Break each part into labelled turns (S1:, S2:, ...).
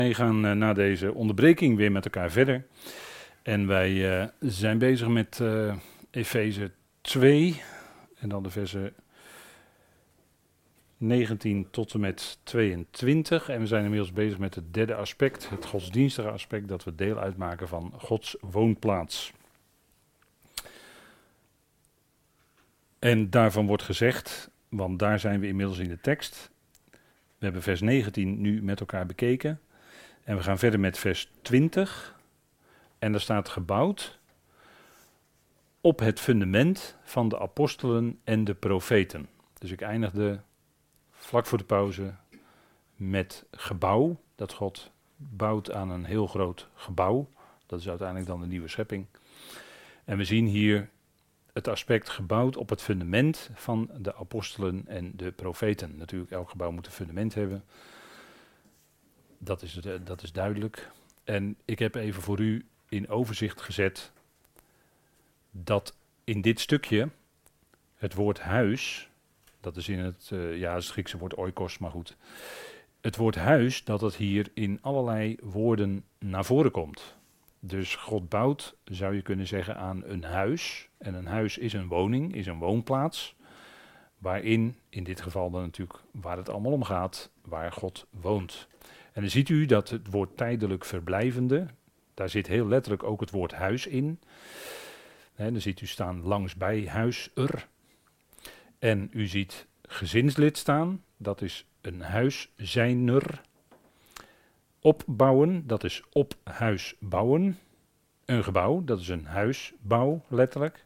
S1: Wij gaan uh, na deze onderbreking weer met elkaar verder. En wij uh, zijn bezig met uh, Efeze 2 en dan de versen 19 tot en met 22. En we zijn inmiddels bezig met het derde aspect, het godsdienstige aspect, dat we deel uitmaken van Gods woonplaats. En daarvan wordt gezegd, want daar zijn we inmiddels in de tekst. We hebben vers 19 nu met elkaar bekeken. En we gaan verder met vers 20. En daar staat gebouwd op het fundament van de apostelen en de profeten. Dus ik eindigde vlak voor de pauze met gebouw. Dat God bouwt aan een heel groot gebouw. Dat is uiteindelijk dan de nieuwe schepping. En we zien hier het aspect gebouwd op het fundament van de apostelen en de profeten. Natuurlijk, elk gebouw moet een fundament hebben. Dat is, eh, dat is duidelijk. En ik heb even voor u in overzicht gezet dat in dit stukje het woord huis, dat is in het, uh, ja, het Griekse woord oikos, maar goed. Het woord huis, dat het hier in allerlei woorden naar voren komt. Dus God bouwt, zou je kunnen zeggen, aan een huis. En een huis is een woning, is een woonplaats. Waarin, in dit geval dan natuurlijk waar het allemaal om gaat, waar God woont. En dan ziet u dat het woord tijdelijk verblijvende, daar zit heel letterlijk ook het woord huis in. He, dan ziet u staan langs bij huis er. En u ziet gezinslid staan, dat is een huis zijner. Opbouwen, dat is op huis bouwen. Een gebouw, dat is een huisbouw, letterlijk.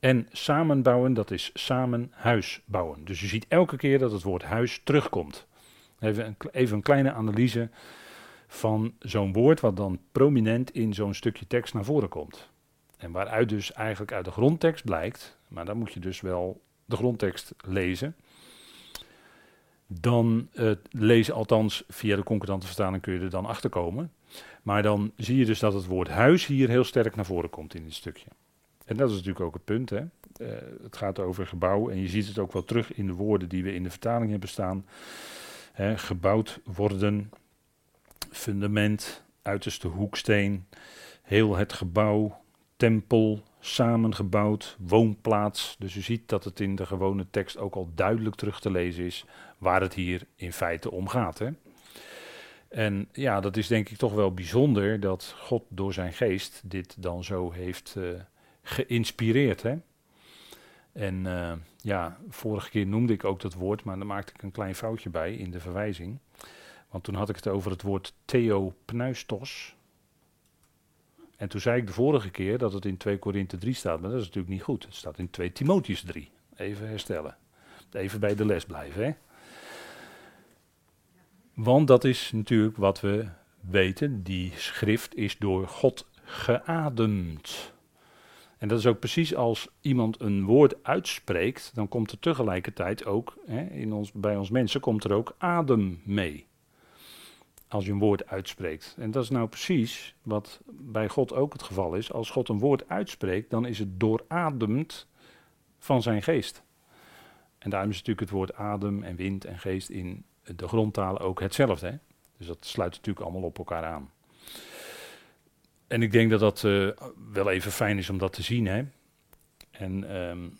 S1: En samenbouwen, dat is samen huis bouwen. Dus u ziet elke keer dat het woord huis terugkomt. Even een, even een kleine analyse van zo'n woord wat dan prominent in zo'n stukje tekst naar voren komt. En waaruit dus eigenlijk uit de grondtekst blijkt, maar dan moet je dus wel de grondtekst lezen. Dan uh, lezen, althans via de concordante vertaling kun je er dan achter komen. Maar dan zie je dus dat het woord huis hier heel sterk naar voren komt in dit stukje. En dat is natuurlijk ook het punt. Hè? Uh, het gaat over gebouw en je ziet het ook wel terug in de woorden die we in de vertaling hebben staan. Gebouwd worden, fundament, uiterste hoeksteen, heel het gebouw, tempel, samengebouwd, woonplaats. Dus u ziet dat het in de gewone tekst ook al duidelijk terug te lezen is waar het hier in feite om gaat. Hè? En ja, dat is denk ik toch wel bijzonder dat God door zijn geest dit dan zo heeft uh, geïnspireerd. Hè? En uh, ja, vorige keer noemde ik ook dat woord, maar daar maakte ik een klein foutje bij in de verwijzing. Want toen had ik het over het woord theopneustos. En toen zei ik de vorige keer dat het in 2 Korinthe 3 staat, maar dat is natuurlijk niet goed. Het staat in 2 Timotheus 3. Even herstellen. Even bij de les blijven, hè. Want dat is natuurlijk wat we weten. Die schrift is door God geademd. En dat is ook precies als iemand een woord uitspreekt, dan komt er tegelijkertijd ook, hè, in ons, bij ons mensen komt er ook adem mee. Als je een woord uitspreekt. En dat is nou precies wat bij God ook het geval is. Als God een woord uitspreekt, dan is het doorademd van zijn geest. En daarom is natuurlijk het woord adem en wind en geest in de grondtalen ook hetzelfde. Hè? Dus dat sluit natuurlijk allemaal op elkaar aan. En ik denk dat dat uh, wel even fijn is om dat te zien. Hè? En um,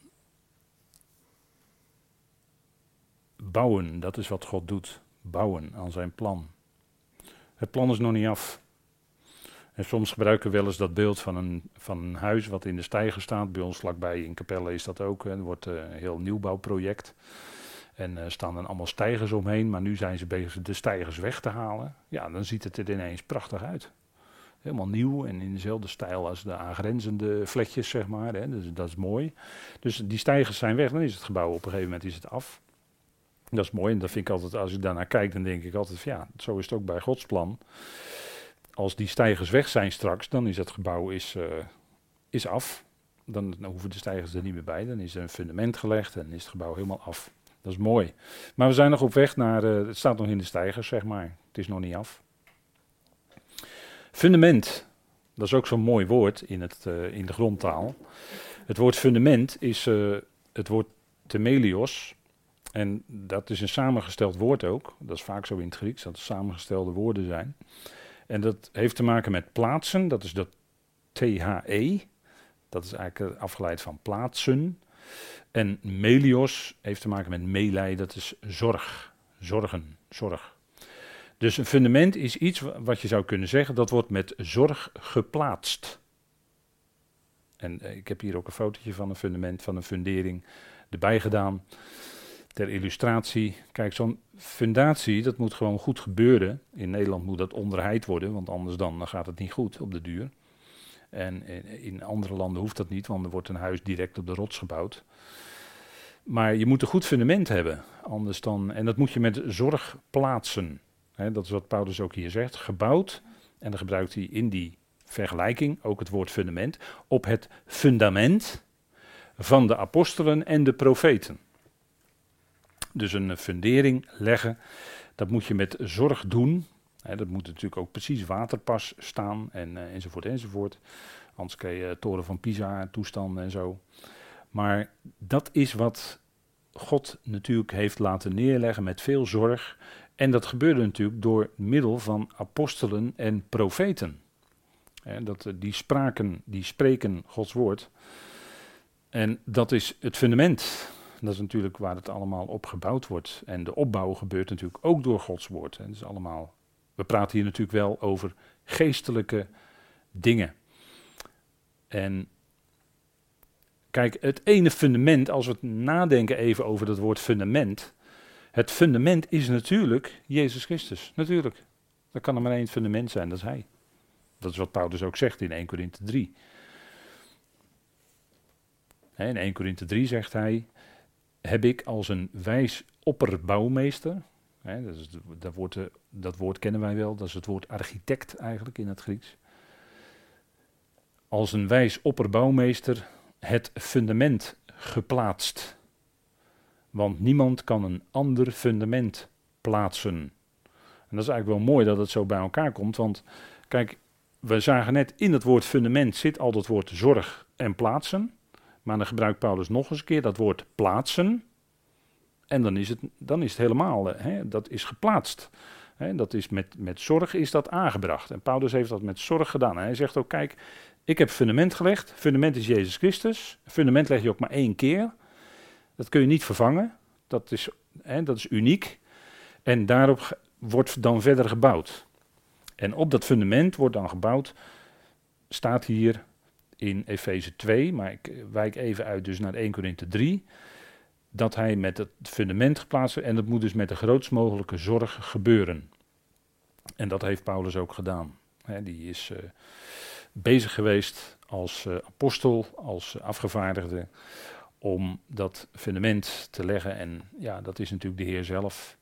S1: bouwen, dat is wat God doet. Bouwen aan zijn plan. Het plan is nog niet af. En soms gebruiken we wel eens dat beeld van een, van een huis wat in de stijger staat. Bij ons vlakbij in Capelle is dat ook. Er wordt uh, een heel nieuwbouwproject. En er uh, staan dan allemaal stijgers omheen. Maar nu zijn ze bezig de stijgers weg te halen. Ja, dan ziet het er ineens prachtig uit. Helemaal nieuw en in dezelfde stijl als de aangrenzende vletjes, zeg maar. Hè. Dus dat is mooi. Dus die stijgers zijn weg, dan is het gebouw op een gegeven moment is het af. Dat is mooi en dat vind ik altijd, als ik daarnaar kijk, dan denk ik altijd, ja, zo is het ook bij Gods plan. Als die stijgers weg zijn straks, dan is het gebouw is, uh, is af. Dan, hoeven de stijgers er niet meer bij. Dan is er een fundament gelegd en is het gebouw helemaal af. Dat is mooi. Maar we zijn nog op weg naar, uh, het staat nog in de stijgers, zeg maar. Het is nog niet af. Fundament, dat is ook zo'n mooi woord in, het, uh, in de grondtaal. Het woord fundament is uh, het woord temelios. En dat is een samengesteld woord ook. Dat is vaak zo in het Grieks, dat het samengestelde woorden zijn. En dat heeft te maken met plaatsen, dat is dat THE. Dat is eigenlijk afgeleid van plaatsen. En melios heeft te maken met meelij, dat is zorg. Zorgen, zorg. Dus een fundament is iets wat je zou kunnen zeggen, dat wordt met zorg geplaatst. En eh, ik heb hier ook een fotootje van een fundament, van een fundering erbij gedaan. Ter illustratie. Kijk, zo'n fundatie, dat moet gewoon goed gebeuren. In Nederland moet dat onderheid worden, want anders dan, dan gaat het niet goed op de duur. En in andere landen hoeft dat niet, want er wordt een huis direct op de rots gebouwd. Maar je moet een goed fundament hebben. Anders dan, en dat moet je met zorg plaatsen. Dat is wat Paulus ook hier zegt. Gebouwd, en dan gebruikt hij in die vergelijking ook het woord fundament, op het fundament van de apostelen en de profeten. Dus een fundering leggen, dat moet je met zorg doen. dat moet natuurlijk ook precies waterpas staan en, uh, enzovoort enzovoort. Anders krijg je toren van Pisa toestanden en zo. Maar dat is wat God natuurlijk heeft laten neerleggen met veel zorg. En dat gebeurde natuurlijk door middel van apostelen en profeten. dat, eh, die, spraken, die spreken Gods woord. En dat is het fundament. Dat is natuurlijk waar het allemaal op gebouwd wordt. En de opbouw gebeurt natuurlijk ook door Gods woord. Het is allemaal, we praten hier natuurlijk wel over geestelijke dingen. En kijk, het ene fundament, als we het nadenken even over dat woord fundament. Het fundament is natuurlijk Jezus Christus. Natuurlijk. Dat kan er maar één fundament zijn, dat is Hij. Dat is wat Paulus ook zegt in 1 Corinthe 3. In 1 Corinthe 3 zegt hij, heb ik als een wijs opperbouwmeester, dat, eh, dat woord kennen wij wel, dat is het woord architect eigenlijk in het Grieks. Als een wijs opperbouwmeester het fundament geplaatst. Want niemand kan een ander fundament plaatsen. En dat is eigenlijk wel mooi dat het zo bij elkaar komt, want kijk, we zagen net in het woord fundament zit al het woord zorg en plaatsen. Maar dan gebruikt Paulus nog eens een keer dat woord plaatsen. En dan is het, dan is het helemaal, hè, dat is geplaatst. Hè, dat is met, met zorg is dat aangebracht. En Paulus heeft dat met zorg gedaan. Hij zegt ook, kijk, ik heb fundament gelegd. Fundament is Jezus Christus. Fundament leg je ook maar één keer. Dat kun je niet vervangen. Dat is, hè, dat is uniek. En daarop wordt dan verder gebouwd. En op dat fundament wordt dan gebouwd, staat hier in Efeze 2, maar ik wijk even uit dus naar 1 Korinthe 3, dat hij met het fundament geplaatst wordt en dat moet dus met de grootst mogelijke zorg gebeuren. En dat heeft Paulus ook gedaan. die is uh, bezig geweest als uh, apostel, als afgevaardigde, om dat fundament te leggen. En ja, dat is natuurlijk de Heer zelf.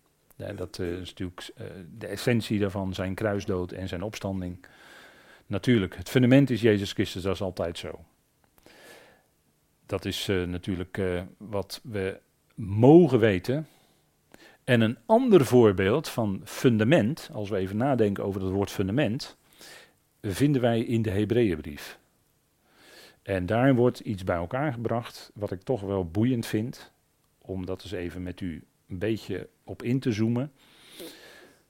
S1: dat uh, is natuurlijk de essentie daarvan, zijn kruisdood en zijn opstanding. Natuurlijk, het fundament is Jezus Christus, dat is altijd zo. Dat is uh, natuurlijk wat we mogen weten. En een ander voorbeeld van fundament, als we even nadenken over het woord fundament, vinden wij in de Hebreeënbrief. En daarin wordt iets bij elkaar gebracht wat ik toch wel boeiend vind, om dat eens even met u een beetje op in te zoomen.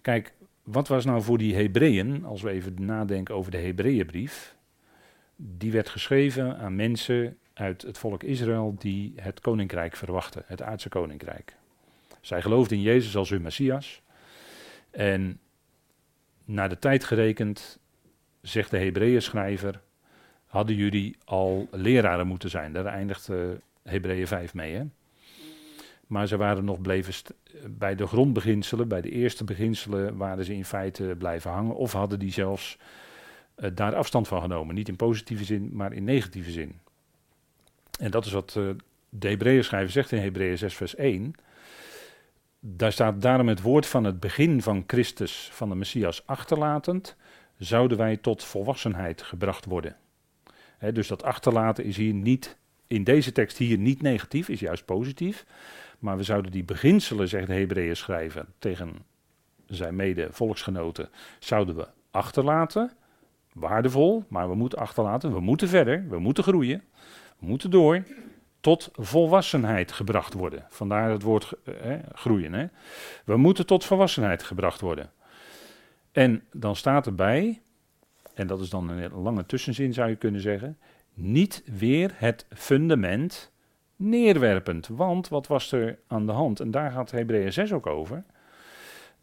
S1: Kijk, wat was nou voor die Hebreeën, als we even nadenken over de Hebreeënbrief, die werd geschreven aan mensen uit het volk Israël die het koninkrijk verwachten, het aardse koninkrijk. Zij geloofden in Jezus als hun Messias. En naar de tijd gerekend, zegt de Hebreeën schrijver, hadden jullie al leraren moeten zijn. Daar eindigt uh, Hebreeën 5 mee. Hè? Maar ze waren nog bleven bij de grondbeginselen, bij de eerste beginselen, waren ze in feite blijven hangen. Of hadden die zelfs uh, daar afstand van genomen. Niet in positieve zin, maar in negatieve zin. En dat is wat uh, de Hebreeën schrijver zegt in Hebreeën 6, vers 1. Daar staat daarom het woord van het begin van Christus, van de Messias, achterlatend, zouden wij tot volwassenheid gebracht worden. Dus dat achterlaten is hier niet, in deze tekst hier niet negatief, is juist positief. Maar we zouden die beginselen, zegt de Hebreeën schrijver tegen zijn mede-volksgenoten, zouden we achterlaten. Waardevol, maar we moeten achterlaten. We moeten verder, we moeten groeien, we moeten door. tot volwassenheid gebracht worden. Vandaar het woord eh, groeien. We moeten tot volwassenheid gebracht worden. En dan staat erbij, en dat is dan een lange tussenzin zou je kunnen zeggen, niet weer het fundament neerwerpend. Want wat was er aan de hand? En daar gaat Hebreeën 6 ook over.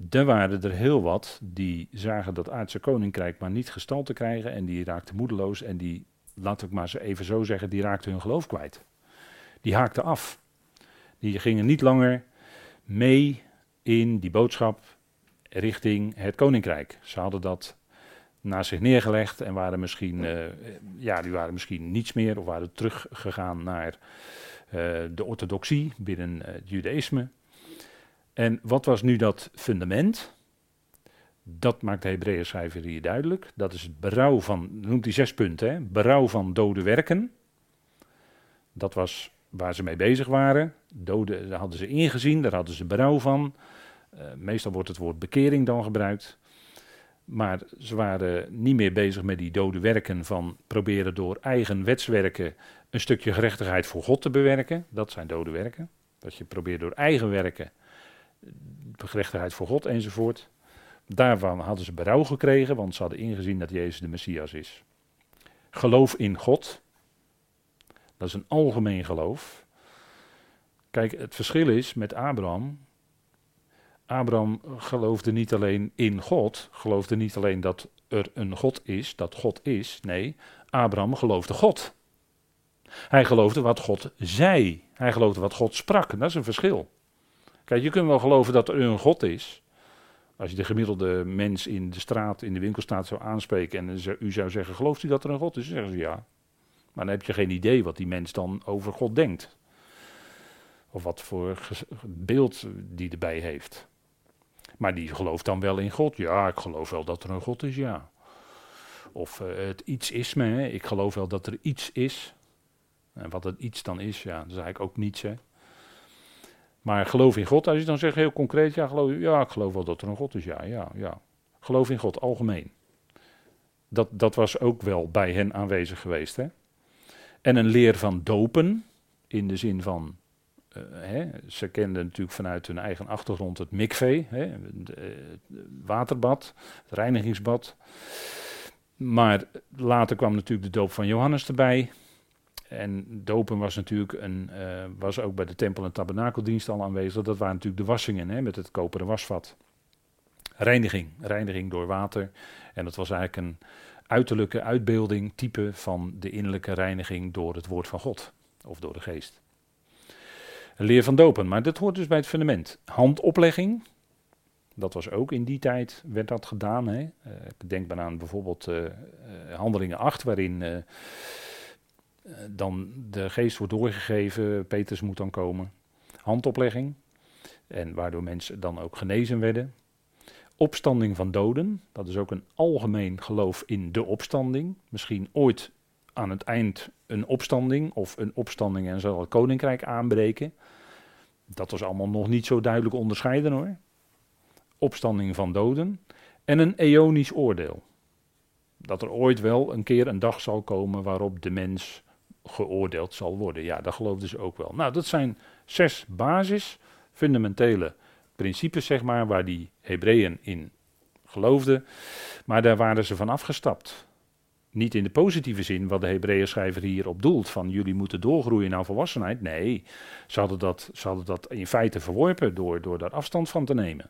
S1: Er waren er heel wat die zagen dat aardse koninkrijk maar niet gestalte krijgen en die raakten moedeloos en die, laat ik maar even zo zeggen, die raakten hun geloof kwijt. Die haakten af. Die gingen niet langer mee in die boodschap richting het koninkrijk. Ze hadden dat naast zich neergelegd en waren misschien, uh, ja, die waren misschien niets meer of waren teruggegaan naar uh, de orthodoxie binnen uh, het judaïsme. En wat was nu dat fundament? Dat maakt de Hebreeën schrijver hier duidelijk. Dat is het berouw van, noemt hij zes punten, hè? berouw van dode werken. Dat was waar ze mee bezig waren. Doden, daar hadden ze ingezien, daar hadden ze berouw van. Meestal wordt het woord bekering dan gebruikt. Maar ze waren niet meer bezig met die dode werken van proberen door eigen wetswerken een stukje gerechtigheid voor God te bewerken. Dat zijn dode werken. Dat je probeert door eigen werken gerechtigheid voor God enzovoort. Daarvan hadden ze berouw gekregen, want ze hadden ingezien dat Jezus de Messias is. Geloof in God. Dat is een algemeen geloof. Kijk, het verschil is met Abraham. Abraham geloofde niet alleen in God, geloofde niet alleen dat er een God is, dat God is. Nee, Abraham geloofde God. Hij geloofde wat God zei. Hij geloofde wat God sprak. Dat is een verschil. Kijk, je kunt wel geloven dat er een God is. Als je de gemiddelde mens in de straat, in de winkelstraat zou aanspreken en u zou zeggen, gelooft u dat er een God is? Dan zeggen ze ja. Maar dan heb je geen idee wat die mens dan over God denkt. Of wat voor beeld die erbij heeft. Maar die gelooft dan wel in God. Ja, ik geloof wel dat er een God is, ja. Of uh, het iets is me, hè. ik geloof wel dat er iets is. En wat het iets dan is, ja, dat is eigenlijk ook niets, hè. Maar geloof in God, als je dan zegt heel concreet, ja, geloof, ja, ik geloof wel dat er een God is, ja, ja, ja. Geloof in God, algemeen. Dat, dat was ook wel bij hen aanwezig geweest, hè. En een leer van dopen, in de zin van, uh, hè, ze kenden natuurlijk vanuit hun eigen achtergrond het mikvee, hè, het waterbad, het reinigingsbad. Maar later kwam natuurlijk de doop van Johannes erbij. En dopen was natuurlijk een, uh, was ook bij de tempel- en tabernakeldienst al aanwezig. Dat waren natuurlijk de wassingen hè, met het koperen wasvat. Reiniging, reiniging door water. En dat was eigenlijk een uiterlijke uitbeelding, type van de innerlijke reiniging door het woord van God. Of door de geest. Leer van dopen, maar dat hoort dus bij het fundament. Handoplegging, dat was ook in die tijd, werd dat gedaan. Hè. Uh, ik denk maar aan bijvoorbeeld uh, Handelingen 8, waarin eh, dan de geest wordt doorgegeven, Petrus moet dan komen. Handoplegging, en waardoor mensen dan ook genezen werden. Opstanding van doden, dat is ook een algemeen geloof in de opstanding. Misschien ooit aan het eind een opstanding of een opstanding en zal het koninkrijk aanbreken. Dat was allemaal nog niet zo duidelijk onderscheiden hoor. Opstanding van doden en een eonisch oordeel. Dat er ooit wel een keer een dag zal komen waarop de mens geoordeeld zal worden. Ja, dat geloofden ze ook wel. Nou, dat zijn zes basis, fundamentele principes, zeg maar, waar die Hebreeën in geloofden. Maar daar waren ze van afgestapt. Niet in de positieve zin, wat de Hebreeën schrijver hier op doelt, van jullie moeten doorgroeien naar volwassenheid. Nee, ze hadden dat, ze hadden dat in feite verworpen door, door daar afstand van te nemen.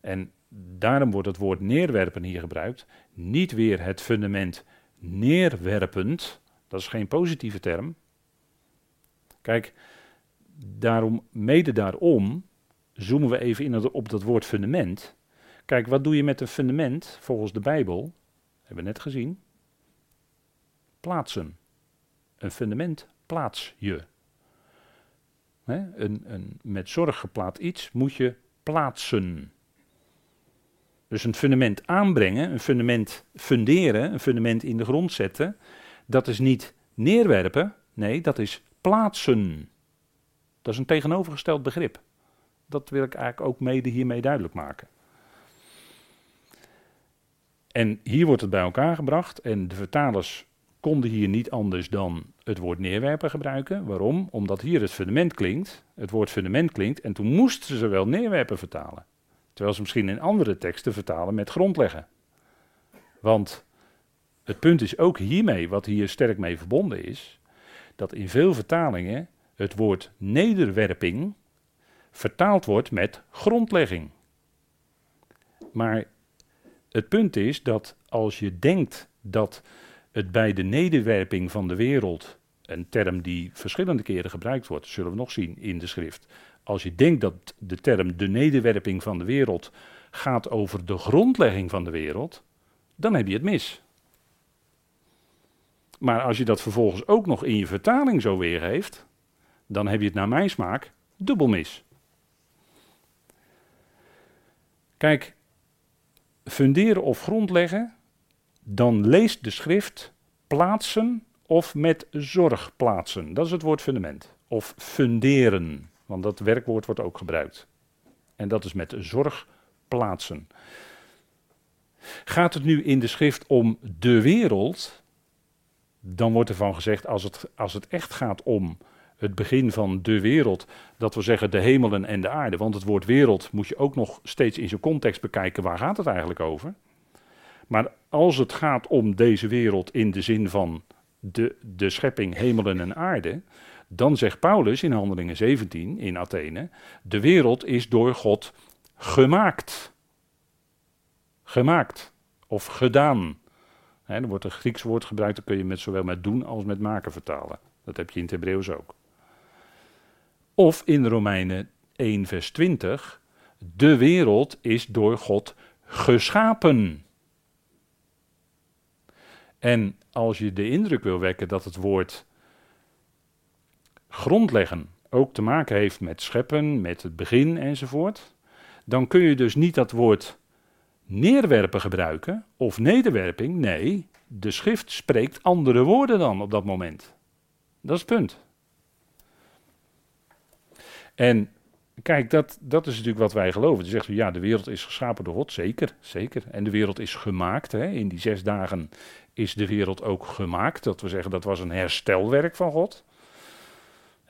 S1: En daarom wordt het woord neerwerpen hier gebruikt. Niet weer het fundament neerwerpend, dat is geen positieve term. Kijk, daarom, mede daarom zoomen we even in op dat woord fundament. Kijk, wat doe je met een fundament volgens de Bijbel? Hebben we net gezien. Plaatsen. Een fundament plaats je. een, een met zorg geplaatst iets moet je plaatsen. Dus een fundament aanbrengen, een fundament funderen, een fundament in de grond zetten, dat is niet neerwerpen, nee, dat is plaatsen. Dat is een tegenovergesteld begrip. Dat wil ik eigenlijk ook mede hiermee duidelijk maken. En hier wordt het bij elkaar gebracht en de vertalers konden hier niet anders dan het woord neerwerpen gebruiken. Waarom? Omdat hier het fundament klinkt, het woord fundament klinkt, en toen moesten ze wel neerwerpen vertalen. Terwijl ze misschien in andere teksten vertalen met grondleggen. Want het punt is ook hiermee, wat hier sterk mee verbonden is, dat in veel vertalingen het woord nederwerping vertaald wordt met grondlegging. Maar het punt is dat als je denkt dat het bij de nederwerping van de wereld, een term die verschillende keren gebruikt wordt, zullen we nog zien in de schrift. Als je denkt dat de term de nederwerping van de wereld gaat over de grondlegging van de wereld, dan heb je het mis. Maar als je dat vervolgens ook nog in je vertaling zo weergeeft, dan heb je het naar mijn smaak dubbel mis. Kijk, funderen of grondleggen, dan leest de schrift plaatsen of met zorg plaatsen. Dat is het woord fundament. Of funderen, want dat werkwoord wordt ook gebruikt. En dat is met zorg plaatsen. Gaat het nu in de schrift om de wereld, dan wordt ervan gezegd, als het, als het echt gaat om het begin van de wereld, dat we zeggen de hemelen en de aarde. Want het woord wereld moet je ook nog steeds in zijn context bekijken, waar gaat het eigenlijk over? Maar als het gaat om deze wereld in de zin van de, de schepping hemelen en aarde, dan zegt Paulus in Handelingen 17 in Athene, de wereld is door God gemaakt. Gemaakt of gedaan. er wordt een Grieks woord gebruikt, dat kun je met, zowel met doen als met maken vertalen. Dat heb je in het Hebreeuws ook. Of in Romeinen 1, vers 20, de wereld is door God geschapen. En als je de indruk wil wekken dat het woord grondleggen ook te maken heeft met scheppen, met het begin enzovoort, dan kun je dus niet dat woord neerwerpen gebruiken of nederwerping. Nee, de schrift spreekt andere woorden dan op dat moment. Dat is het punt. En kijk, dat, dat is natuurlijk wat wij geloven. Je zegt, ja, de wereld is geschapen door God. Zeker, zeker. En de wereld is gemaakt. Hè. In die zes dagen is de wereld ook gemaakt. Dat we zeggen, dat was een herstelwerk van God.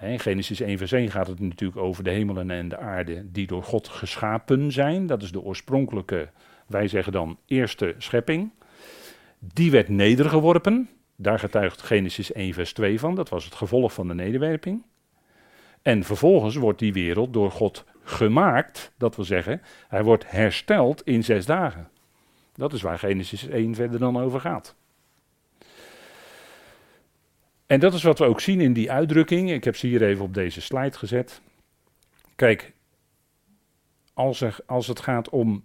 S1: In Genesis 1 vers 1 gaat het natuurlijk over de hemelen en de aarde die door God geschapen zijn. Dat is de oorspronkelijke, wij zeggen dan, eerste schepping. Die werd nedergeworpen. Daar getuigt Genesis 1 vers 2 van. Dat was het gevolg van de nederwerping. En vervolgens wordt die wereld door God gemaakt. Dat wil zeggen, hij wordt hersteld in zes dagen. Dat is waar Genesis 1 verder dan over gaat. En dat is wat we ook zien in die uitdrukking. Ik heb ze hier even op deze slide gezet. Kijk, als, er, als het gaat om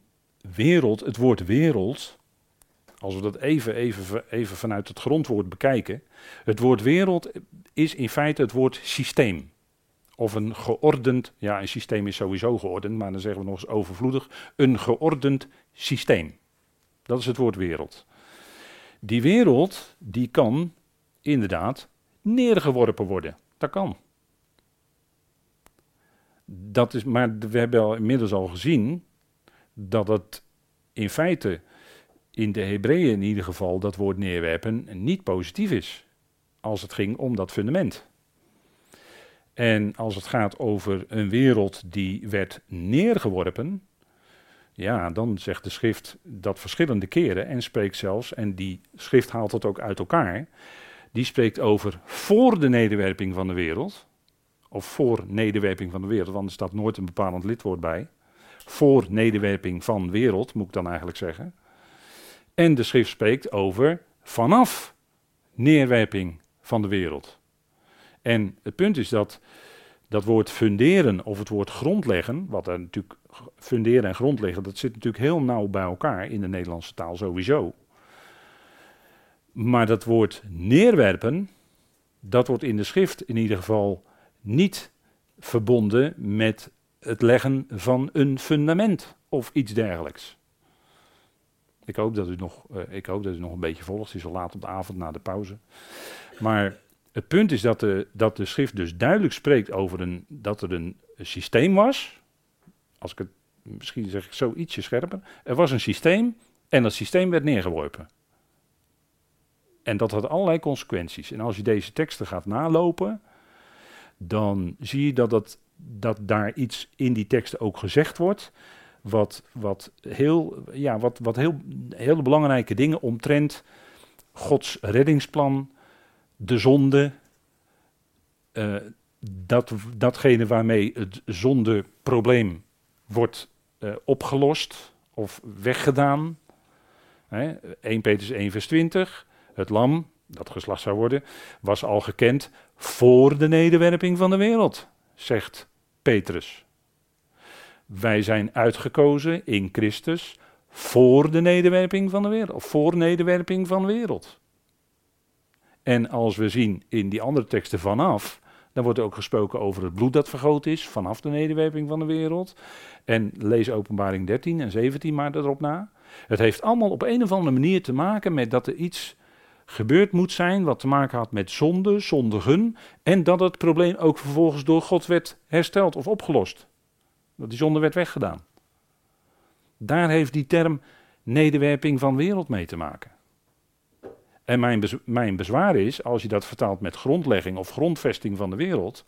S1: wereld, het woord wereld, als we dat even, even, even vanuit het grondwoord bekijken. Het woord wereld is in feite het woord systeem. Of een geordend, ja, een systeem is sowieso geordend, maar dan zeggen we nog eens overvloedig, een geordend systeem. Dat is het woord wereld. Die wereld, die kan inderdaad neergeworpen worden. Dat kan. Dat is, maar we hebben al inmiddels al gezien dat het in feite in de Hebreeën in ieder geval dat woord neerwerpen niet positief is. Als het ging om dat fundament. En als het gaat over een wereld die werd neergeworpen, ja, dan zegt de schrift dat verschillende keren en spreekt zelfs, en die schrift haalt het ook uit elkaar, die spreekt over voor de nederwerping van de wereld, of voor nederwerping van de wereld, want er staat nooit een bepalend lidwoord bij. Voor nederwerping van wereld, moet ik dan eigenlijk zeggen. En de schrift spreekt over vanaf neerwerping van de wereld. En het punt is dat dat woord funderen of het woord grondleggen, wat er natuurlijk funderen en grondleggen, dat zit natuurlijk heel nauw bij elkaar in de Nederlandse taal sowieso. Maar dat woord neerwerpen, dat wordt in de schrift in ieder geval niet verbonden met het leggen van een fundament of iets dergelijks. Ik hoop dat u nog, uh, ik hoop dat u nog een beetje volgt. Het is al laat op de avond na de pauze. Maar het punt is dat de, dat de schrift dus duidelijk spreekt over een, dat er een, systeem was. Als ik het, misschien zeg ik zo ietsje scherper. Er was een systeem en dat systeem werd neergeworpen. En dat had allerlei consequenties. En als je deze teksten gaat nalopen, dan zie je dat, dat, dat daar iets in die teksten ook gezegd wordt. Wat, wat, heel, ja, wat, wat heel, hele belangrijke dingen omtrent Gods reddingsplan, de zonde, uh, dat, datgene waarmee het zondeprobleem wordt uh, opgelost of weggedaan. Hè, 1 Petrus 1 vers 20, het lam dat geslacht zou worden, was al gekend voor de nederwerping van de wereld, zegt Petrus. Wij zijn uitgekozen in Christus voor de nederwerping van de wereld, of voor nederwerping van de wereld. En als we zien in die andere teksten vanaf, dan wordt er ook gesproken over het bloed dat vergoten is vanaf de nederwerping van de wereld. En lees openbaring 13 en 17 maar erop na. Het heeft allemaal op een of andere manier te maken met dat er iets gebeurd moet zijn wat te maken had met zonde, zondigen. En dat het probleem ook vervolgens door God werd hersteld of opgelost. Dat die zonde werd weggedaan. Daar heeft die term nederwerping van wereld mee te maken. En mijn, mijn bezwaar is, als je dat vertaalt met grondlegging of grondvesting van de wereld,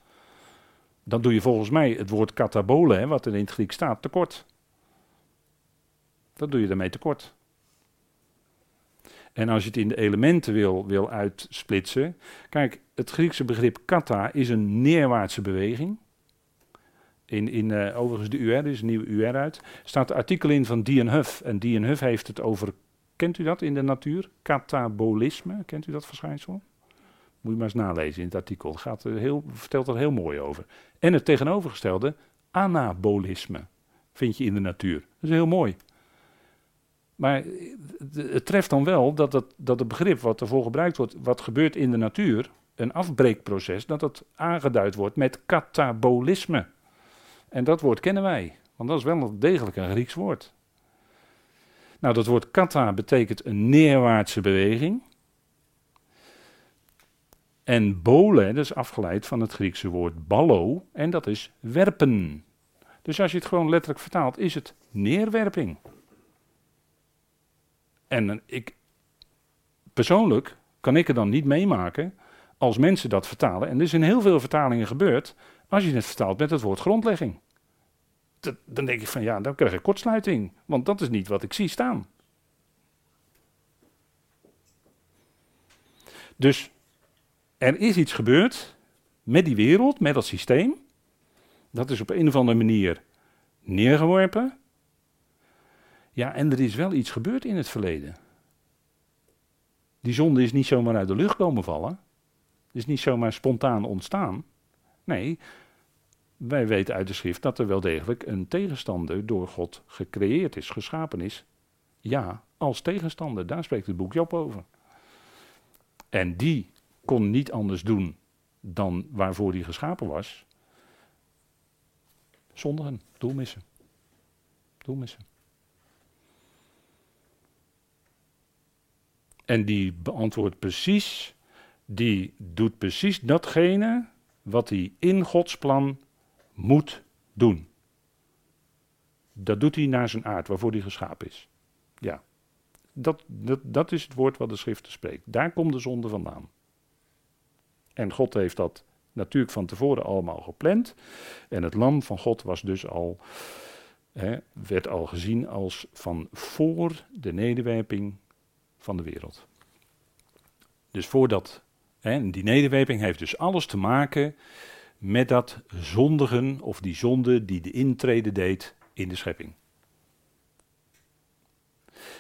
S1: dan doe je volgens mij het woord katabole, wat er in het Griek staat, tekort. Dat doe je daarmee tekort. En als je het in de elementen wil, wil uitsplitsen. Kijk, het Griekse begrip kata is een neerwaartse beweging. In, in uh, overigens de UR, er is een nieuwe UR uit. staat een artikel in van Dian Huff. En Dian Huff heeft het over Kent u dat in de natuur? Katabolisme, kent u dat verschijnsel? Moet je maar eens nalezen in het artikel. Gaat er heel, vertelt er heel mooi over. En het tegenovergestelde, anabolisme, vind je in de natuur. Dat is heel mooi. Maar het treft dan wel dat het, dat het begrip wat ervoor gebruikt wordt, wat gebeurt in de natuur, een afbreekproces, dat het aangeduid wordt met katabolisme. En dat woord kennen wij, want dat is wel degelijk een Grieks woord. Nou, dat woord kata betekent een neerwaartse beweging. En bole, dat is afgeleid van het Griekse woord ballo, en dat is werpen. Dus als je het gewoon letterlijk vertaalt, is het neerwerping. En ik, persoonlijk kan ik er dan niet meemaken als mensen dat vertalen. En er is in heel veel vertalingen gebeurd, als je het vertaalt met het woord grondlegging dan denk ik van ja, dan krijg ik kortsluiting. Want dat is niet wat ik zie staan. Dus er is iets gebeurd met die wereld, met dat systeem. Dat is op een of andere manier neergeworpen. Ja, en er is wel iets gebeurd in het verleden. Die zonde is niet zomaar uit de lucht komen vallen. Het is niet zomaar spontaan ontstaan. Nee, wij weten uit de schrift dat er wel degelijk een tegenstander door God gecreëerd is, geschapen is. Ja, als tegenstander, daar spreekt het boek Job over. En die kon niet anders doen dan waarvoor hij geschapen was. Zondigen, doelmissen. Doelmissen. En die beantwoordt precies, die doet precies datgene wat hij in Gods plan moet doen. Dat doet hij naar zijn aard, waarvoor hij geschapen is. Ja, dat, dat, dat is het woord wat de schrift spreekt. Daar komt de zonde vandaan. En God heeft dat natuurlijk van tevoren allemaal gepland. En het lam van God was dus al, hè, werd al gezien als van voor de nederwerping van de wereld. Dus voordat, hè, die nederwerping heeft dus alles te maken met dat zondigen of die zonde die de intrede deed in de schepping.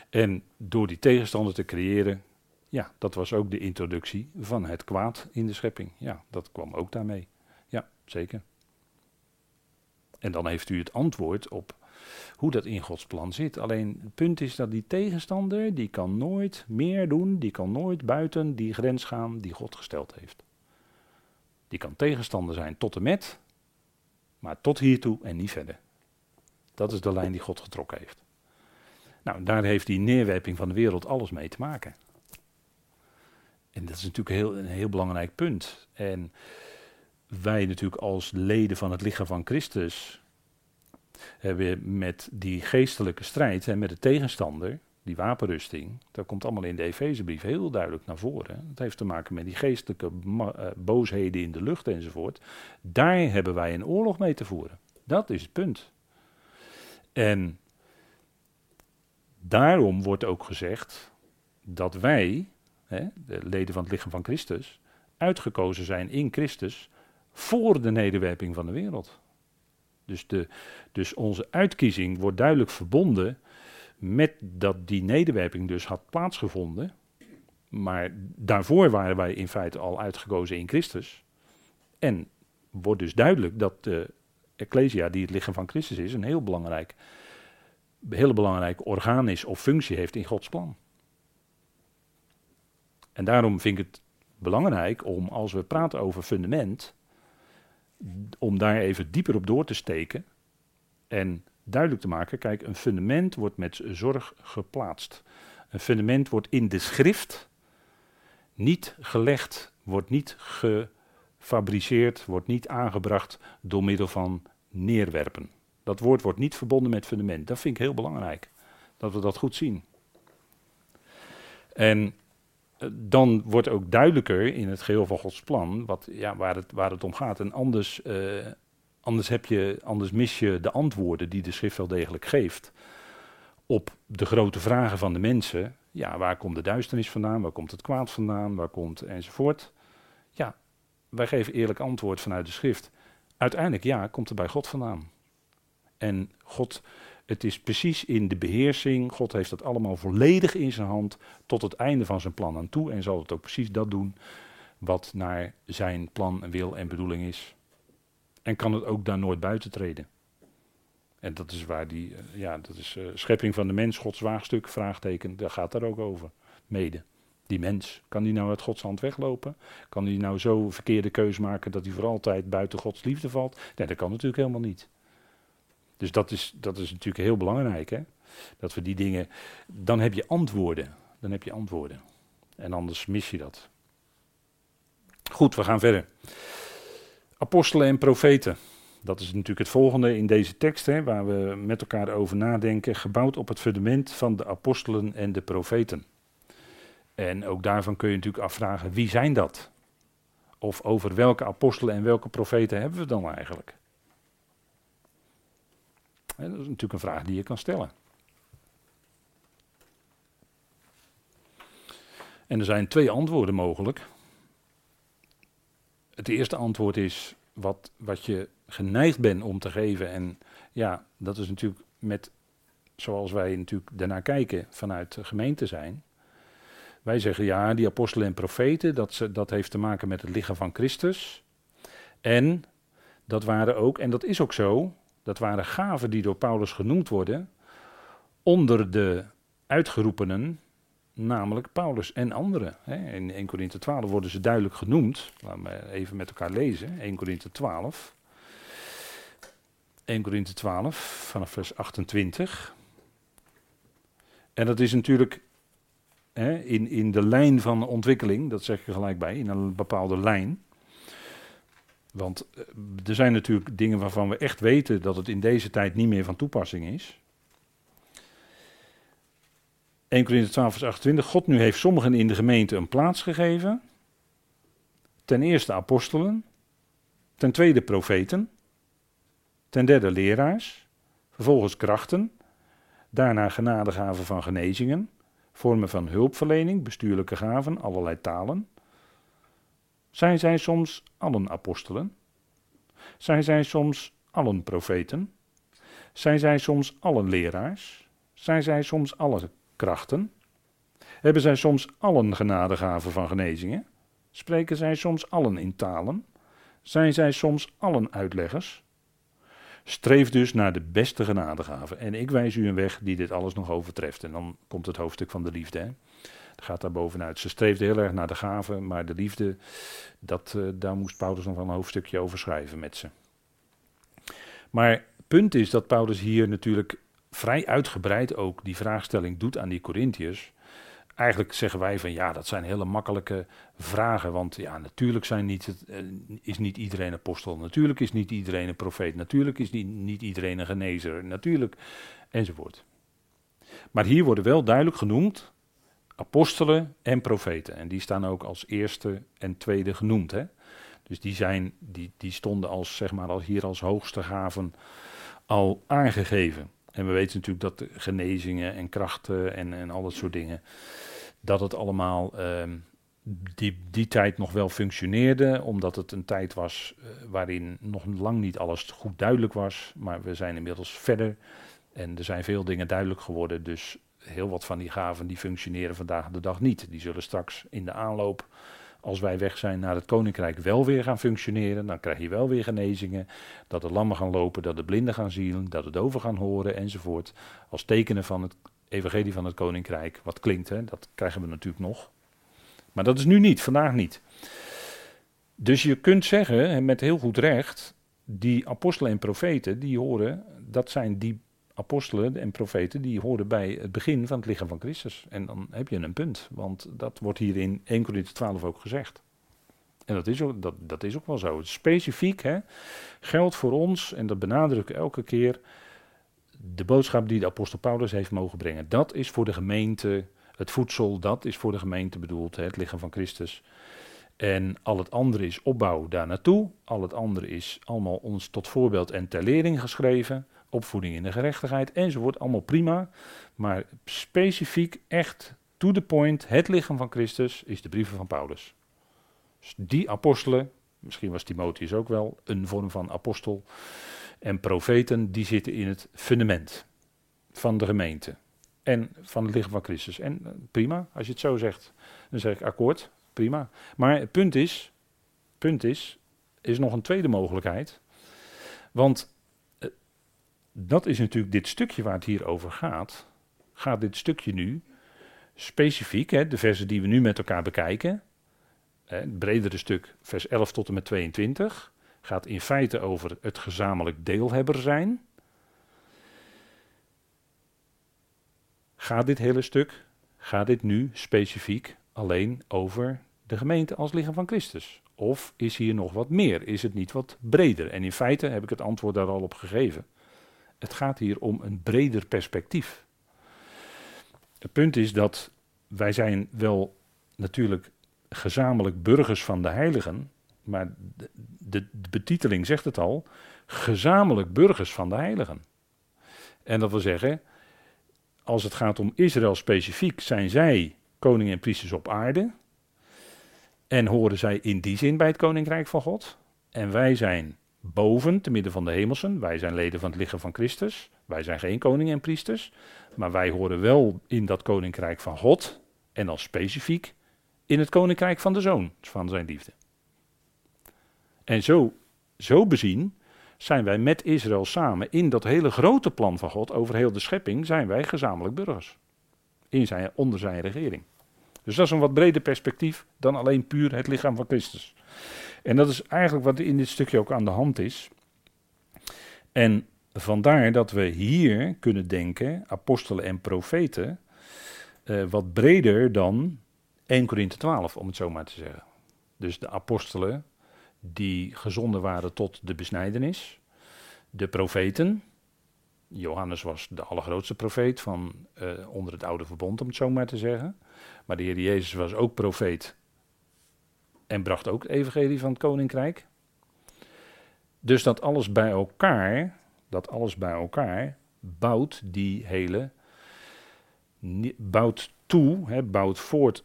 S1: En door die tegenstander te creëren, ja, dat was ook de introductie van het kwaad in de schepping. Ja, dat kwam ook daarmee. Ja, zeker. En dan heeft u het antwoord op hoe dat in Gods plan zit. Alleen het punt is dat die tegenstander, die kan nooit meer doen, die kan nooit buiten die grens gaan die God gesteld heeft. Die kan tegenstander zijn tot en met, maar tot hiertoe en niet verder. Dat is de lijn die God getrokken heeft. Nou, daar heeft die neerwerping van de wereld alles mee te maken. En dat is natuurlijk heel, een heel belangrijk punt. En wij natuurlijk als leden van het lichaam van Christus hebben met die geestelijke strijd en met de tegenstander, die wapenrusting, dat komt allemaal in de Efezebrief heel duidelijk naar voren. Het heeft te maken met die geestelijke uh, boosheden in de lucht enzovoort. Daar hebben wij een oorlog mee te voeren. Dat is het punt. En daarom wordt ook gezegd dat wij, hè, de leden van het lichaam van Christus, uitgekozen zijn in Christus voor de nederwerping van de wereld. Dus, de, dus onze uitkiezing wordt duidelijk verbonden met dat die nederwerping dus had plaatsgevonden. Maar daarvoor waren wij in feite al uitgekozen in Christus. En wordt dus duidelijk dat de Ecclesia, die het lichaam van Christus is, een heel belangrijk, heel belangrijk orgaan is of functie heeft in Gods plan. En daarom vind ik het belangrijk om, als we praten over fundament, om daar even dieper op door te steken en duidelijk te maken, kijk, een fundament wordt met zorg geplaatst. Een fundament wordt in de schrift niet gelegd, wordt niet gefabriceerd, wordt niet aangebracht door middel van neerwerpen. Dat woord wordt niet verbonden met fundament. Dat vind ik heel belangrijk, dat we dat goed zien. En eh, dan wordt ook duidelijker in het geheel van Gods plan wat, ja, waar, het, waar het om gaat. En anders, uh, anders, heb je, anders mis je de antwoorden die de schrift wel degelijk geeft op de grote vragen van de mensen. Ja, waar komt de duisternis vandaan? Waar komt het kwaad vandaan? Waar komt enzovoort? Ja, wij geven eerlijk antwoord vanuit de schrift. Uiteindelijk ja, komt er bij God vandaan. En God het is precies in de beheersing. God heeft dat allemaal volledig in zijn hand tot het einde van zijn plan aan toe. En zal het ook precies dat doen wat naar zijn plan, wil en bedoeling is. En kan het ook daar nooit buiten treden. En dat is waar die, eh, ja, dat is uh, schepping van de mens, Gods waagstuk, vraagteken, daar gaat daar ook over. Mede. Die mens, kan die nou uit Gods hand weglopen? Kan die nou zo verkeerde keus maken dat hij voor altijd buiten Gods liefde valt? Nee, dat kan natuurlijk helemaal niet. Dus dat is, dat is natuurlijk heel belangrijk, hè? Dat we die dingen. Dan heb je antwoorden. Dan heb je antwoorden. En anders mis je dat. Goed, we gaan verder. Apostelen en profeten. Dat is natuurlijk het volgende in deze tekst, hè, waar we met elkaar over nadenken. Gebouwd op het fundament van de apostelen en de profeten. En ook daarvan kun je natuurlijk afvragen: wie zijn dat? Of over welke apostelen en welke profeten hebben we dan eigenlijk? dat is natuurlijk een vraag die je kan stellen. En er zijn twee antwoorden mogelijk. Het eerste antwoord is wat, wat je geneigd bent om te geven. En ja, dat is natuurlijk met, zoals wij natuurlijk daarnaar kijken vanuit de gemeente zijn. Wij zeggen ja, die apostelen en profeten, dat, ze, dat heeft te maken met het lichaam van Christus. En dat waren ook, en dat is ook zo, dat waren gaven die door Paulus genoemd worden onder de uitgeroepenen, namelijk Paulus en anderen. In 1 Korinthe 12 worden ze duidelijk genoemd. Laten we even met elkaar lezen. 1 Korinthe 12. 1 Korinthe 12 vanaf vers 28. En dat is natuurlijk hè, in, in de lijn van ontwikkeling, dat zeg je gelijk bij, in een bepaalde lijn. Want eh, er zijn natuurlijk dingen waarvan we echt weten dat het in deze tijd niet meer van toepassing is. 1 Corinthië 12 vers 28. God nu heeft sommigen in de gemeente een plaats gegeven. Ten eerste apostelen. Ten tweede profeten. Ten derde leraars. Vervolgens krachten. Daarna genadegaven van genezingen. Vormen van hulpverlening, bestuurlijke gaven, allerlei talen. Zijn zij soms allen apostelen? Zijn zij soms allen profeten? Zijn zij soms allen leraars? Zijn zij soms alle krachten? Hebben zij soms allen genadegaven van genezingen? Spreken zij soms allen in talen? Zijn zij soms allen uitleggers? Streef dus naar de beste genadegaven. En ik wijs u een weg die dit alles nog overtreft. En dan komt het hoofdstuk van de liefde. Hè? gaat daar bovenuit. Ze streefde heel erg naar de gave, maar de liefde, dat, uh, daar moest Paulus nog wel een hoofdstukje over schrijven met ze. Maar het punt is dat Paulus hier natuurlijk vrij uitgebreid ook die vraagstelling doet aan die Corinthiërs. Eigenlijk zeggen wij van ja, dat zijn hele makkelijke vragen. Want ja, natuurlijk zijn niet, uh, is niet iedereen apostel. Natuurlijk is niet iedereen een profeet. Natuurlijk is niet, niet iedereen een genezer. Natuurlijk, enzovoort. Maar hier worden wel duidelijk genoemd apostelen en profeten. En die staan ook als eerste en tweede genoemd. Hè? Dus die, zijn, die, die stonden als, zeg maar, als hier als hoogste gaven al aangegeven. En we weten natuurlijk dat genezingen en krachten en, en al dat soort dingen, dat het allemaal ehm, die, die tijd nog wel functioneerde, omdat het een tijd was uh, waarin nog lang niet alles goed duidelijk was. Maar we zijn inmiddels verder en er zijn veel dingen duidelijk geworden. Dus heel wat van die gaven die functioneren vandaag de dag niet. Die zullen straks in de aanloop, als wij weg zijn naar het koninkrijk, wel weer gaan functioneren. Dan krijg je wel weer genezingen, dat de lammen gaan lopen, dat de blinden gaan zien, dat de doven gaan horen enzovoort. Als tekenen van het evangelie van het koninkrijk, wat klinkt, hè, dat krijgen we natuurlijk nog. Maar dat is nu niet, vandaag niet. Dus je kunt zeggen, met heel goed recht, die apostelen en profeten, die horen, dat zijn die apostelen en profeten, die horen bij het begin van het lichaam van Christus. En dan heb je een punt, want dat wordt hier in 1 Corinthië 12 ook gezegd. En dat is ook, dat, dat is ook wel zo. Specifiek hè, geldt voor ons, en dat benadruk ik elke keer, de boodschap die de apostel Paulus heeft mogen brengen. Dat is voor de gemeente het voedsel, dat is voor de gemeente bedoeld, hè, het lichaam van Christus. En al het andere is opbouw daar naartoe. Al het andere is allemaal ons tot voorbeeld en ter lering geschreven. Opvoeding in de gerechtigheid enzovoort. Allemaal prima. Maar specifiek, echt to the point, het lichaam van Christus is de brieven van Paulus. Dus die apostelen, misschien was Timotheus ook wel een vorm van apostel. En profeten, die zitten in het fundament van de gemeente en van het lichaam van Christus. En eh, prima, als je het zo zegt, dan zeg ik akkoord, prima. Maar het punt is, punt is, is nog een tweede mogelijkheid. Want dat is natuurlijk dit stukje waar het hier over gaat. Gaat dit stukje nu specifiek, hè, de versen die we nu met elkaar bekijken, hè, het bredere stuk, vers 11 tot en met 22, gaat in feite over het gezamenlijk deelhebber zijn. Gaat dit hele stuk, gaat dit nu specifiek alleen over de gemeente als lichaam van Christus? Of is hier nog wat meer? Is het niet wat breder? En in feite heb ik het antwoord daar al op gegeven. Het gaat hier om een breder perspectief. Het punt is dat wij zijn wel natuurlijk gezamenlijk burgers van de heiligen, maar de, de, betiteling zegt het al, gezamenlijk burgers van de heiligen. En dat wil zeggen, als het gaat om Israël specifiek, zijn zij koningen en priesters op aarde. En horen zij in die zin bij het koninkrijk van God. En wij zijn boven, te midden van de hemelsen. Wij zijn leden van het lichaam van Christus. Wij zijn geen koningen en priesters. Maar wij horen wel in dat koninkrijk van God. En dan specifiek in het koninkrijk van de zoon, van zijn liefde. En zo, zo bezien zijn wij met Israël samen in dat hele grote plan van God over heel de schepping, zijn wij gezamenlijk burgers. In zijn, onder zijn regering. Dus dat is een wat breder perspectief dan alleen puur het lichaam van Christus. En dat is eigenlijk wat in dit stukje ook aan de hand is. En vandaar dat we hier kunnen denken, apostelen en profeten, uh, wat breder dan 1 Korinthe 12, om het zo maar te zeggen. Dus de apostelen die gezonden waren tot de besnijdenis. De profeten. Johannes was de allergrootste profeet van uh, onder het oude verbond, om het zo maar te zeggen. Maar de Heer Jezus was ook profeet en bracht ook het evangelie van het koninkrijk. Dus dat alles bij elkaar, dat alles bij elkaar bouwt die hele, bouwt toe, hè, bouwt voort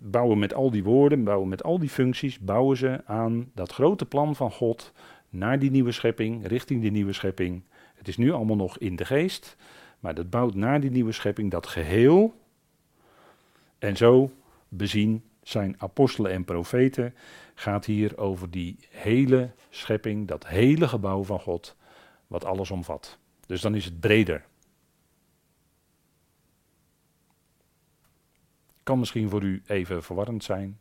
S1: bouwen met al die woorden, bouwen met al die functies, bouwen ze aan dat grote plan van God naar die nieuwe schepping, richting die nieuwe schepping. Het is nu allemaal nog in de geest, maar dat bouwt naar die nieuwe schepping dat geheel. En zo bezien zijn apostelen en profeten gaat hier over die hele schepping, dat hele gebouw van God, wat alles omvat. Dus dan is het breder. Kan misschien voor u even verwarrend zijn.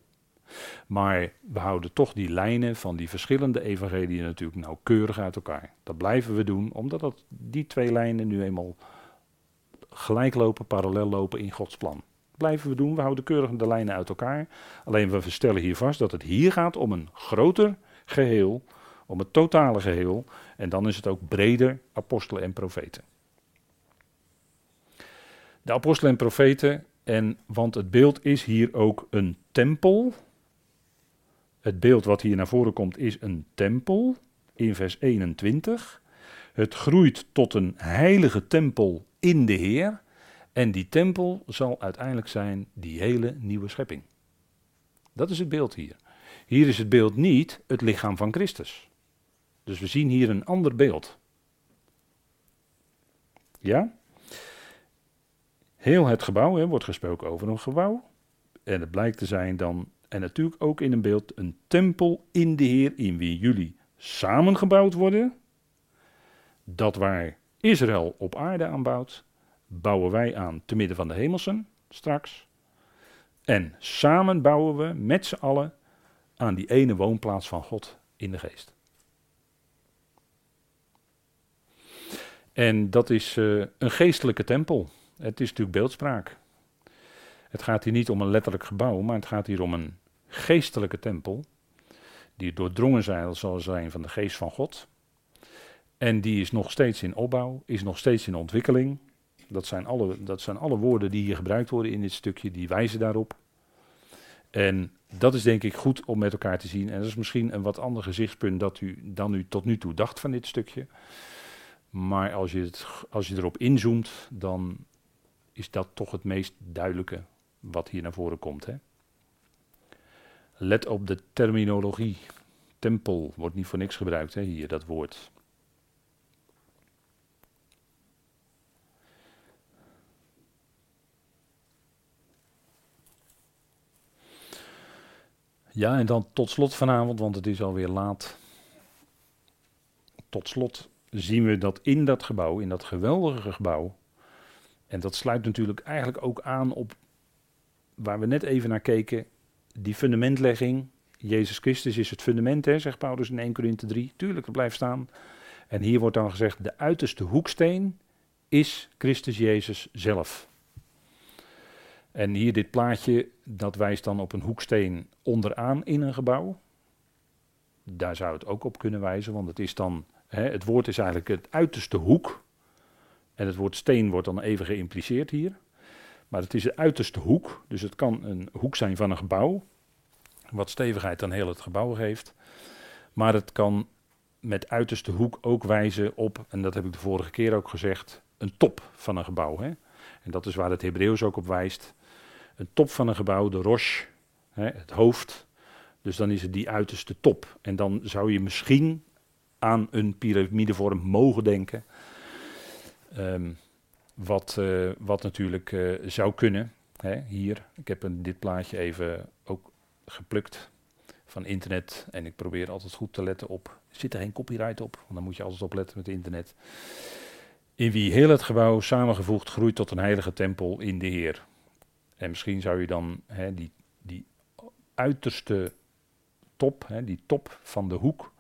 S1: Maar we houden toch die lijnen van die verschillende evangeliën natuurlijk nauwkeurig uit elkaar. Dat blijven we doen, omdat dat, die twee lijnen nu eenmaal gelijk lopen, parallel lopen in Gods plan. Blijven we doen, we houden keurig de lijnen uit elkaar. Alleen we stellen hier vast dat het hier gaat om een groter geheel, om het totale geheel. En dan is het ook breder apostelen en profeten. De apostelen en profeten, en, want het beeld is hier ook een tempel. Het beeld wat hier naar voren komt is een tempel in vers 21. Het groeit tot een heilige tempel in de Heer. En die tempel zal uiteindelijk zijn die hele nieuwe schepping. Dat is het beeld hier. Hier is het beeld niet het lichaam van Christus. Dus we zien hier een ander beeld. Ja? Heel het gebouw, wordt gesproken over een gebouw. En het blijkt te zijn dan, en natuurlijk ook in een beeld, een tempel in de Heer, in wie jullie samengebouwd worden. Dat waar Israël op aarde aanbouwt, bouwen wij aan te midden van de hemelsen straks. En samen bouwen we met z'n allen aan die ene woonplaats van God in de geest. En dat is uh, een geestelijke tempel. Het is natuurlijk beeldspraak. Het gaat hier niet om een letterlijk gebouw, maar het gaat hier om een geestelijke tempel. Die doordrongen zijn, zal zijn van de geest van God. En die is nog steeds in opbouw, is nog steeds in ontwikkeling. Dat zijn alle, dat zijn alle woorden die hier gebruikt worden in dit stukje, die wijzen daarop. En dat is denk ik goed om met elkaar te zien. En dat is misschien een wat ander gezichtspunt dat u, dan u tot nu toe dacht van dit stukje. Maar als je, het, als je erop inzoomt, dan is dat toch het meest duidelijke wat hier naar voren komt. Hè? Let op de terminologie. Tempel wordt niet voor niks gebruikt hè, hier, dat woord. Ja, en dan tot slot vanavond, want het is alweer laat. Tot slot zien we dat in dat gebouw, in dat geweldige gebouw, en dat sluit natuurlijk eigenlijk ook aan op waar we net even naar keken, die fundamentlegging. Jezus Christus is het fundament, hè, zegt Paulus in 1 Corinthe 3. Tuurlijk, dat blijft staan. En hier wordt dan gezegd, de uiterste hoeksteen is Christus Jezus zelf. En hier dit plaatje, dat wijst dan op een hoeksteen onderaan in een gebouw. Daar zou het ook op kunnen wijzen, want het is dan, hè, het woord is eigenlijk het uiterste hoek. En het woord steen wordt dan even geïmpliceerd hier. Maar het is de uiterste hoek, dus het kan een hoek zijn van een gebouw, wat stevigheid aan heel het gebouw geeft. Maar het kan met uiterste hoek ook wijzen op, en dat heb ik de vorige keer ook gezegd, een top van een gebouw. Hè? En dat is waar het Hebreeuws ook op wijst. Een top van een gebouw, de roche, hè, het hoofd. Dus dan is het die uiterste top. En dan zou je misschien aan een piramidevorm mogen denken. Um, wat, uh, wat natuurlijk uh, zou kunnen. Hè, hier, ik heb een, dit plaatje even ook geplukt van internet. En ik probeer altijd goed te letten op. Zit er geen copyright op? Want dan moet je altijd opletten met internet. In wie heel het gebouw samengevoegd groeit tot een heilige tempel in de Heer. En misschien zou je dan hè, die, die uiterste top, hè, die top van de hoek,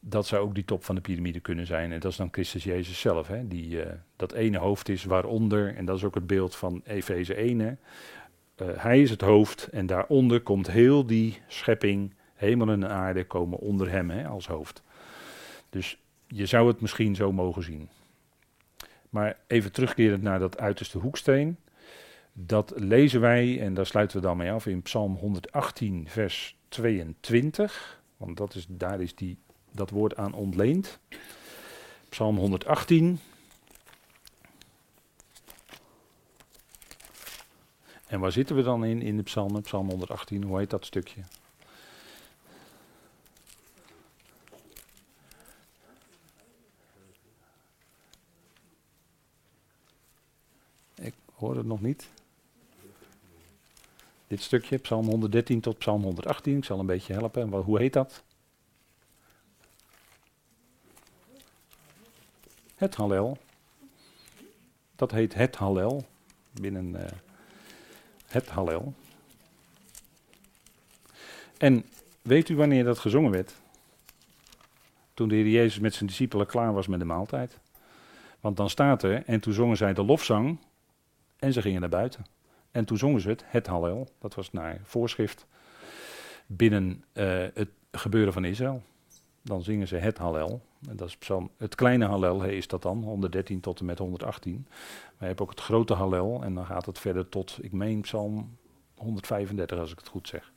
S1: dat zou ook die top van de piramide kunnen zijn. En dat is dan Christus Jezus zelf, hè, die uh, dat ene hoofd is waaronder, en dat is ook het beeld van Efeze 1. Hè. Uh, hij is het hoofd en daaronder komt heel die schepping, hemel en aarde, komen onder hem hè, als hoofd. Dus je zou het misschien zo mogen zien. Maar even terugkerend naar dat uiterste hoeksteen. Dat lezen wij, en daar sluiten we dan mee af, in Psalm 118, vers 22. Want dat is, daar is die dat woord aan ontleend. Psalm 118. En waar zitten we dan in, in de psalmen? Psalm 118, hoe heet dat stukje? Ik hoor het nog niet. Dit stukje, Psalm 113 tot Psalm 118. Ik zal een beetje helpen. Hoe heet dat? Het Hallel. Dat heet het Hallel. Binnen uh, het Hallel. En weet u wanneer dat gezongen werd? Toen de Heer Jezus met zijn discipelen klaar was met de maaltijd. Want dan staat er, en toen zongen zij de lofzang en ze gingen naar buiten. En toen zongen ze het, het Hallel, dat was naar voorschrift binnen uh, het gebeuren van Israël. dan zingen ze het Hallel. En dat is psalm, het kleine Hallel is dat dan, 113 tot en met 118. Maar je hebt ook het grote Hallel en dan gaat het verder tot, ik meen psalm 135 als ik het goed zeg.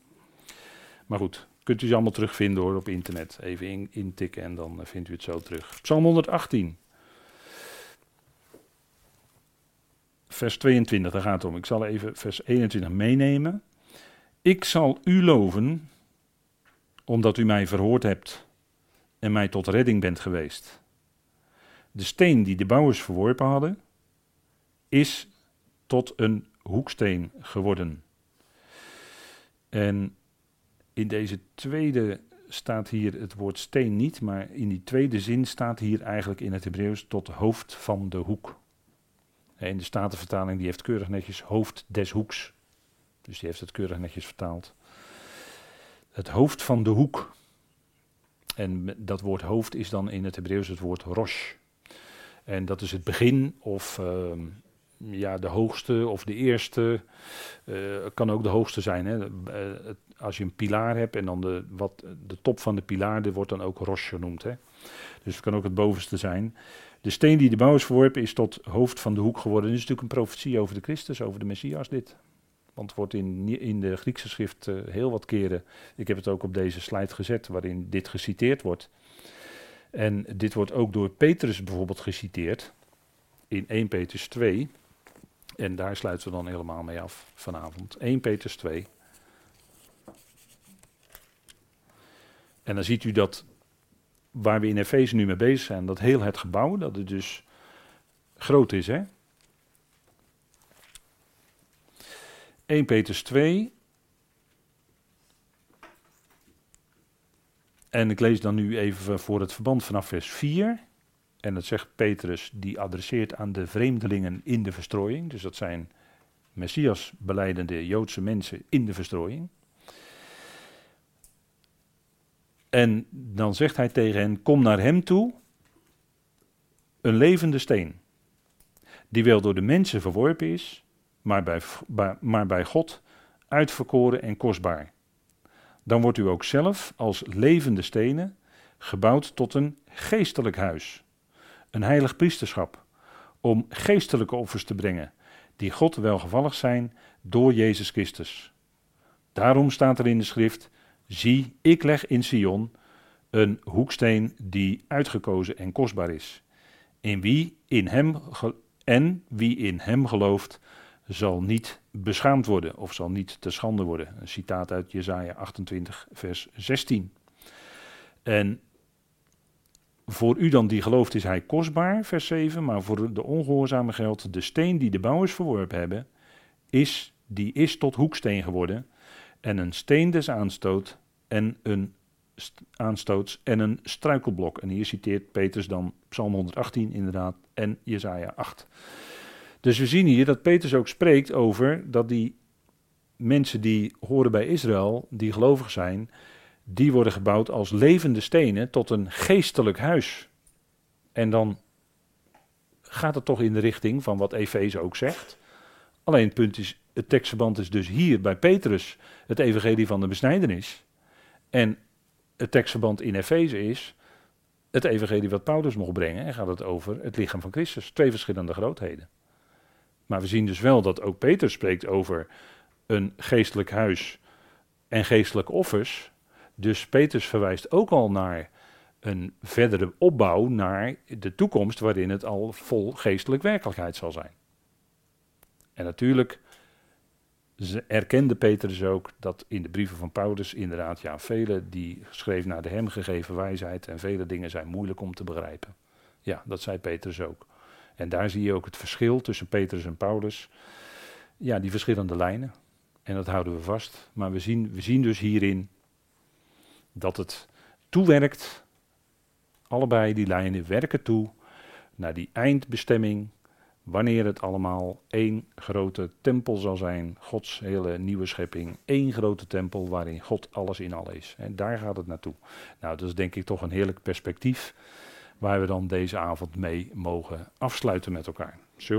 S1: Maar goed, kunt u ze allemaal terugvinden hoor op internet. Even in, intikken en dan vindt u het zo terug. Psalm 118. Vers 22, daar gaat het om. Ik zal even vers 21 meenemen. Ik zal u loven, omdat u mij verhoord hebt en mij tot redding bent geweest. De steen die de bouwers verworpen hadden, is tot een hoeksteen geworden. En in deze tweede staat hier het woord steen niet, maar in die tweede zin staat hier eigenlijk in het Hebreeuws tot hoofd van de hoek. In de Statenvertaling die heeft keurig netjes hoofd des hoeks. Dus die heeft het keurig netjes vertaald. Het hoofd van de hoek. En dat woord hoofd is dan in het Hebreeuws het woord rosh. En dat is het begin of uh, ja, de hoogste of de eerste. Uh, kan ook de hoogste zijn. Hè. Uh, als je een pilaar hebt en dan de, wat, de top van de pilaar, die wordt dan ook rosh genoemd. Hè. Dus het kan ook het bovenste zijn. De steen die de bouwers verworpen is tot hoofd van de hoek geworden. Dit is natuurlijk een profetie over de Christus, over de Messias dit. Want het wordt in, in de Griekse schrift uh, heel wat keren, ik heb het ook op deze slide gezet, waarin dit geciteerd wordt. En dit wordt ook door Petrus bijvoorbeeld geciteerd in 1 Petrus 2. En daar sluiten we dan helemaal mee af vanavond. 1 Petrus 2. En dan ziet u dat waar we in Efeze nu mee bezig zijn, dat heel het gebouw, dat het dus groot is, hè? 1 Petrus 2. En ik lees dan nu even voor het verband vanaf vers 4. En dat zegt Petrus, die adresseert aan de vreemdelingen in de verstrooiing. Dus dat zijn Messias beleidende Joodse mensen in de verstrooiing. En dan zegt hij tegen hen: Kom naar hem toe, een levende steen, die wel door de mensen verworpen is, maar bij, maar bij God uitverkoren en kostbaar. Dan wordt u ook zelf als levende stenen gebouwd tot een geestelijk huis, een heilig priesterschap, om geestelijke offers te brengen, die God welgevallig zijn door Jezus Christus. Daarom staat er in de schrift: Zie, ik leg in Sion een hoeksteen die uitgekozen en kostbaar is. In wie in hem en wie in hem gelooft, zal niet beschaamd worden of zal niet te schande worden. Een citaat uit Jesaja 28, vers 16. En voor u dan die gelooft is hij kostbaar, vers 7, maar voor de ongehoorzame geldt, de steen die de bouwers verworpen hebben, is, die is tot hoeksteen geworden en een steen des aanstoot en een aanstoots en een struikelblok. En hier citeert Petrus dan Psalm 118 inderdaad en Jesaja 8. Dus we zien hier dat Petrus ook spreekt over dat die mensen die horen bij Israël, die gelovig zijn, die worden gebouwd als levende stenen tot een geestelijk huis. En dan gaat het toch in de richting van wat Efeze ook zegt. Alleen het punt is, het tekstverband is dus hier bij Petrus het evangelie van de besnijdenis. En het tekstverband in Efeze is het evangelie wat Paulus mocht brengen. En gaat het over het lichaam van Christus. Twee verschillende grootheden. Maar we zien dus wel dat ook Peter spreekt over een geestelijk huis en geestelijke offers. Dus Petrus verwijst ook al naar een verdere opbouw naar de toekomst waarin het al vol geestelijk werkelijkheid zal zijn. En natuurlijk erkende Petrus ook dat in de brieven van Paulus inderdaad, ja, vele die schreef naar de hem gegeven wijsheid en vele dingen zijn moeilijk om te begrijpen. Ja, dat zei Petrus ook. En daar zie je ook het verschil tussen Petrus en Paulus. Ja, die verschillende lijnen. En dat houden we vast. Maar we zien, we zien dus hierin dat het toewerkt. Allebei die lijnen werken toe naar die eindbestemming wanneer het allemaal één grote tempel zal zijn, Gods hele nieuwe schepping, één grote tempel waarin God alles in al is. En daar gaat het naartoe. Nou, dat is denk ik toch een heerlijk perspectief waar we dan deze avond mee mogen afsluiten met elkaar.